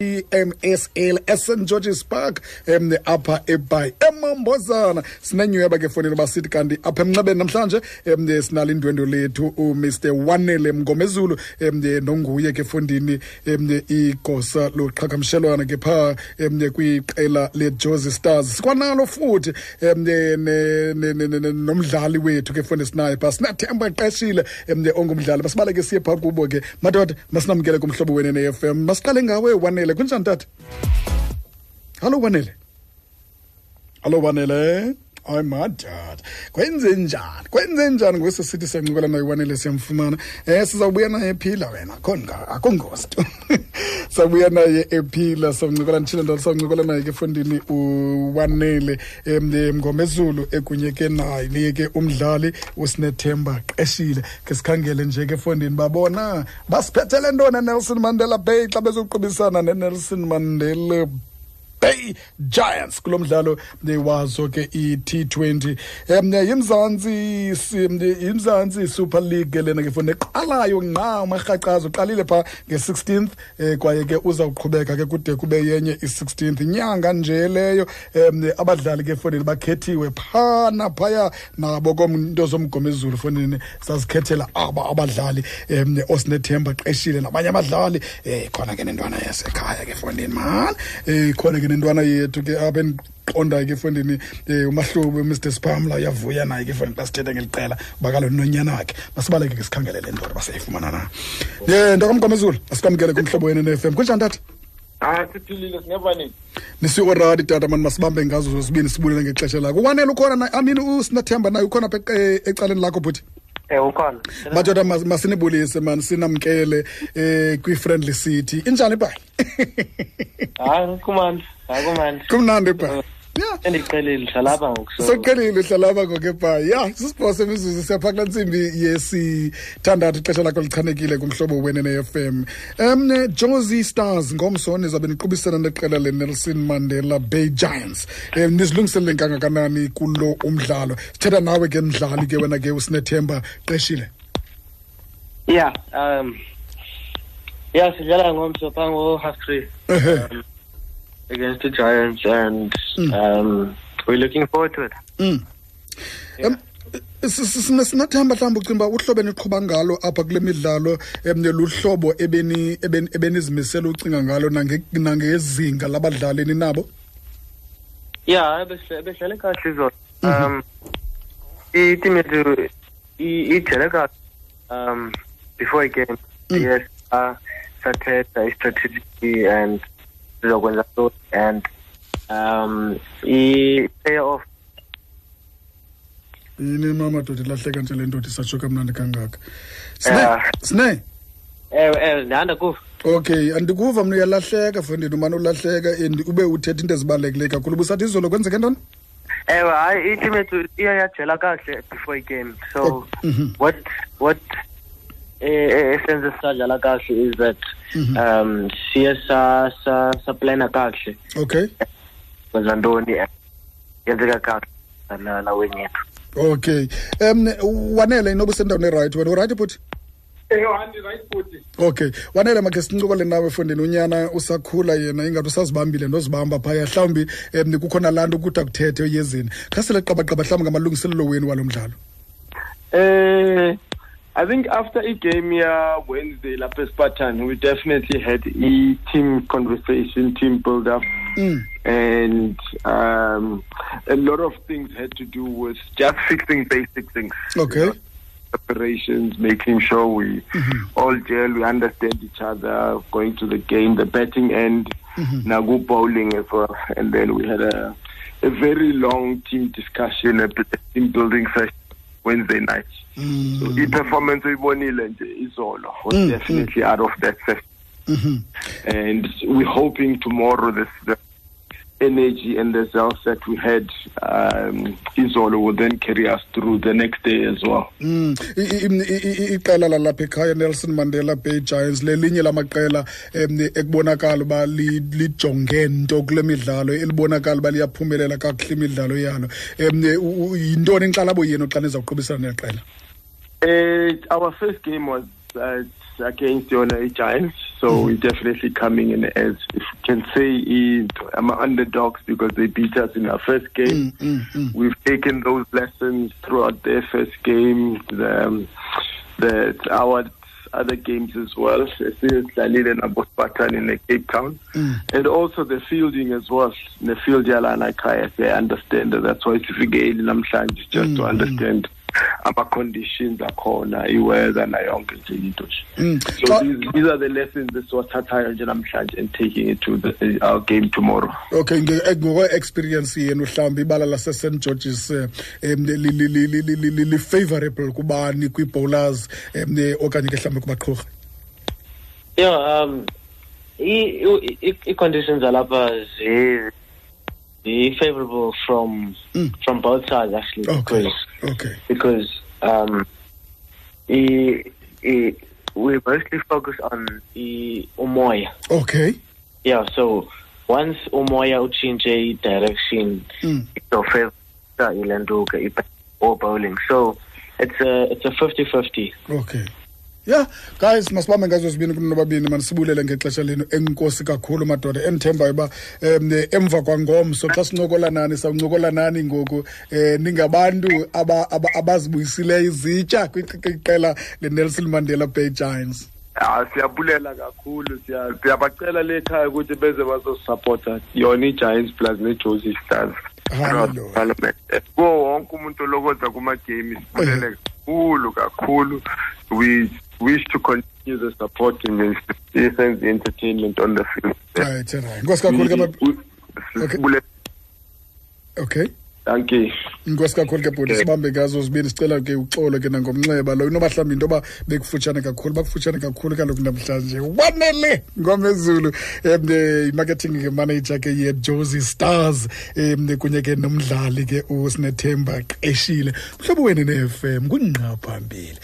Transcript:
the i-msl eSt George's Park um apha eBay emambozana. Sinenyhweba ke fonini basithi kanti apha emnxebeni namhlanje um sinalo indwendwe lethu umr. Wanele mngomezulu um nonguye ke fondini um igosa loqhagamshelwana ke phaa um kwiqela lejosi stars. Sikwanalo futhi um nomdlali wethu ke fondini sinaye phaa sinathemba qeshile um ongumdlali. Masibaleke siye phaa kubo ke. Madoda masinamkele kumhlobo wenene FM masiqale ngawe wanele. Kunjani tata hallo wanele hallo wanele hayi madad kwenze njani kwenze njani ngwese sithi siyancokola naye wanele siyamfumana? Um sizawubuya naye ephila wena. Akho ngozi tu sawubuya naye ephila sawuncokola nditshile ndalo sawuncokola naye ke efondini uwanele um ngomezulu ekunye ke naye ke umdlali usinethemba qeshile ke sikhangele nje ke efondini babona basiphethele ntoni nelson mandela bay xa bezoqubisana nenelson mandela Bay Giants kulo mdlalo wazo ke i-T20 um yimzantsi yimzantsi Super League lena ke funa eqalayo nqa umarhacazo uqalile phaa nge-16th um kwaye ke uzawuqhubeka ke kude kube yenye i-16th nyanga nje leyo um abadlali ke fondini bakhethiwe phana phaya nabo komnto zomgomezulu fondini sazikhethela aba abadlali um osinethemba qeshile nabanye abadlali. Um khona ke nentwana yasekhaya ke fondini man. Um khona ke nentwana yethu ke apha endiqondayo ke efondini um umahlobo mr spamla uyavuya naye ke efondini xa sithetha ngeli qela uba kalo nonyana wakhe. Masibaleke ke sikhangele le ndoda basayifumana na. Ye ntakamgomezulu asikwamkele kumhlobo wene ne-fm kunjani tata? Ah siphilile singeva nini? nisioradi tata mani masibambe ngazo zozibini sibulele ngexesha lakho. Wanele ukhona na amini usinathemba naye ukhona apha e- ecaleni lakho bhuti Eh ukhona. madoda mas- masinibulise mani sinamkele um kwi-friendly city injani ibhayi Hayi kumandi. Hayi kumandi. kumnandi ibhayi ya Sendiqhelile dlala lapha ngoku hlalapha ngokebhayi ya sisibhoso imizuzu siyapha kula ntsimbi yesithandathu ixesha lakho lichanekile kumhlobo wene ne-fm um josie stars ngomso nizawube niqubisana neqela lenelson mandela bay giants. Um nizilungiselele kangakanani kulo umdlalo? Sithetha nawe ke mdlali ke wena ke usinethemba qeshile. Ya um Yeah, sidlala ngomso phaa ngo half three um, against the Giants and um we're looking forward to it. Mm. Um, s- s- sine- sinathemba mhlawumbi ucinga uba uhlobo eniqhuba ngalo apha kule midlalo um luhlobo ebeni- ebeni- ebenizimisele ucinga ngalo nangezinga labadlali ninabo Yeah, behle behlele kahle izolo. Um i-team yethu ijele kahle um before igame. Mm. Yes, uh sathetha i-strategy and sizokwenza so and um i-player off. Yini mamadoda ilahleka nje le ndoda isatsho kamnandi kangaka. Sine sine. Ewe ewe ndihanda kuva okay andikuva mna uyalahleka fondini umane ulahleka and ube uthetha into ezibalulekileyo kakhulu. Ubusathi izolo kwenzeke ntoni? Ewe hayi i-team yethu iya yajela kahle before igame. So Mhm. what what eh, eh, esenze sadlala kahle is that Mhm. um siye sa sa saplana kahle. Okay. Kwenza ntoni? Eh, yenzeka kahle la la wenye yethu okay. Um wanele inoba usendaweni erayithi wena? Urayithi bhuti okay. Wanele makhe sincokole nawe fondini unyana usakhula yena ingathi usazibambile ndozibamba phaya. Mhlawumbi um kukhona laa nto ukuthi akuthethe oyezini khasele qabaqaba mhlawumbi ngamalungiselelo wenu walo mdlalo. Uh, I think after a game here Wednesday, lapha Spartan, we definitely had a team conversation, team build up, mm. and um, a lot of things had to do with just fixing basic things. okay You know, making sure we all gel, we understand each other, going to the game, the betting end, now go bowling as well. And then we had a, a very long team discussion, a team building session Wednesday night. Mm. So i-performance oyibonile nje izolo was Mm, definitely out of that session. Mhm. And we're hoping tomorrow this the energy and the results that we had um, izolo will then carry us through the next day as well. Mm. Iqela lalapha ekhaya nelson mandela bay giants lelinye lamaqela um ekubonakala uba lijonge nto kule midlalo elibonakala uba liyaphumelela kakuhle imidlalo yalo um yintoni inkxalabo yenu xa nizawuqubisana neqela Uh, our first game was uh, against Yona Giants, so we're definitely coming in as if can say is I'm underdogs because they beat us in our first game. Mm, mm, We've taken those lessons throughout their first game, the, um, the our other games as well. Lalile and Spartan in the Cape Town. Mm. And also the fielding as well. The field yalana kaya they understand that. That's why sifike namhlanje just to Mm, understand ama conditions akhona iweather nayo yonke nje into nje. Mm. So these, these are the lessons esiwathathayo nje namhlanje and taking it to the, our game tomorrow. okay ngokwe-experience yenu mhlawumbi ibala lase-st georges um li-favorable kubani kwii-bowlers um okanye ke mhlawumbi kubaqhorha Yeah, um, i-conditions alapha zi favorable from Mm. from both sides actually okay because okay because um, i, i, we mostly focus on the umoya. okay Yeah, so once umoya uchinge direction, Mm. your favor ilanduka or bowling. So it's a it's a 50-50. okay ya guys masibambe ngazo zibini kumntu babini manisibulele ngexesha lenu enkosi kakhulu madoda endithembayo uba um emva kwangomso xa sincokola nani sawuncokola nani ngoku um ningabantu aba- aba- abazibuyisileyo izitya kwiqela lenelson mandela bay giants Ah siyabulela kakhulu siya- siyabacela le ekhaya ukuthi beze bazosupporta yona i-Giants plus ne-Josie Stars. Hallelujah. Parliament. Eh, Kuwo wonke umuntu olokoza kuma-game sibulele kakhulu kakhulu. We wish to continue the support in the sense the entertainment on the field. right right. Nkosi kakhulu ke Okay. okay. Thank you. inkosi kakhulu ke bhuti sibambe ngazo zibini sicela ke uxolo ke nangomnxeba lo inoba mhlawumbi into yoba bekufutshane kakhulu bakufutshane kakhulu kaloku namhlanje. Wanele ngomezulu um i-marketing manager ke yejosi stars um kunye ke nomdlali ke usinethemba qeshile. Mhlobo wenu ne-f m kungqa phambili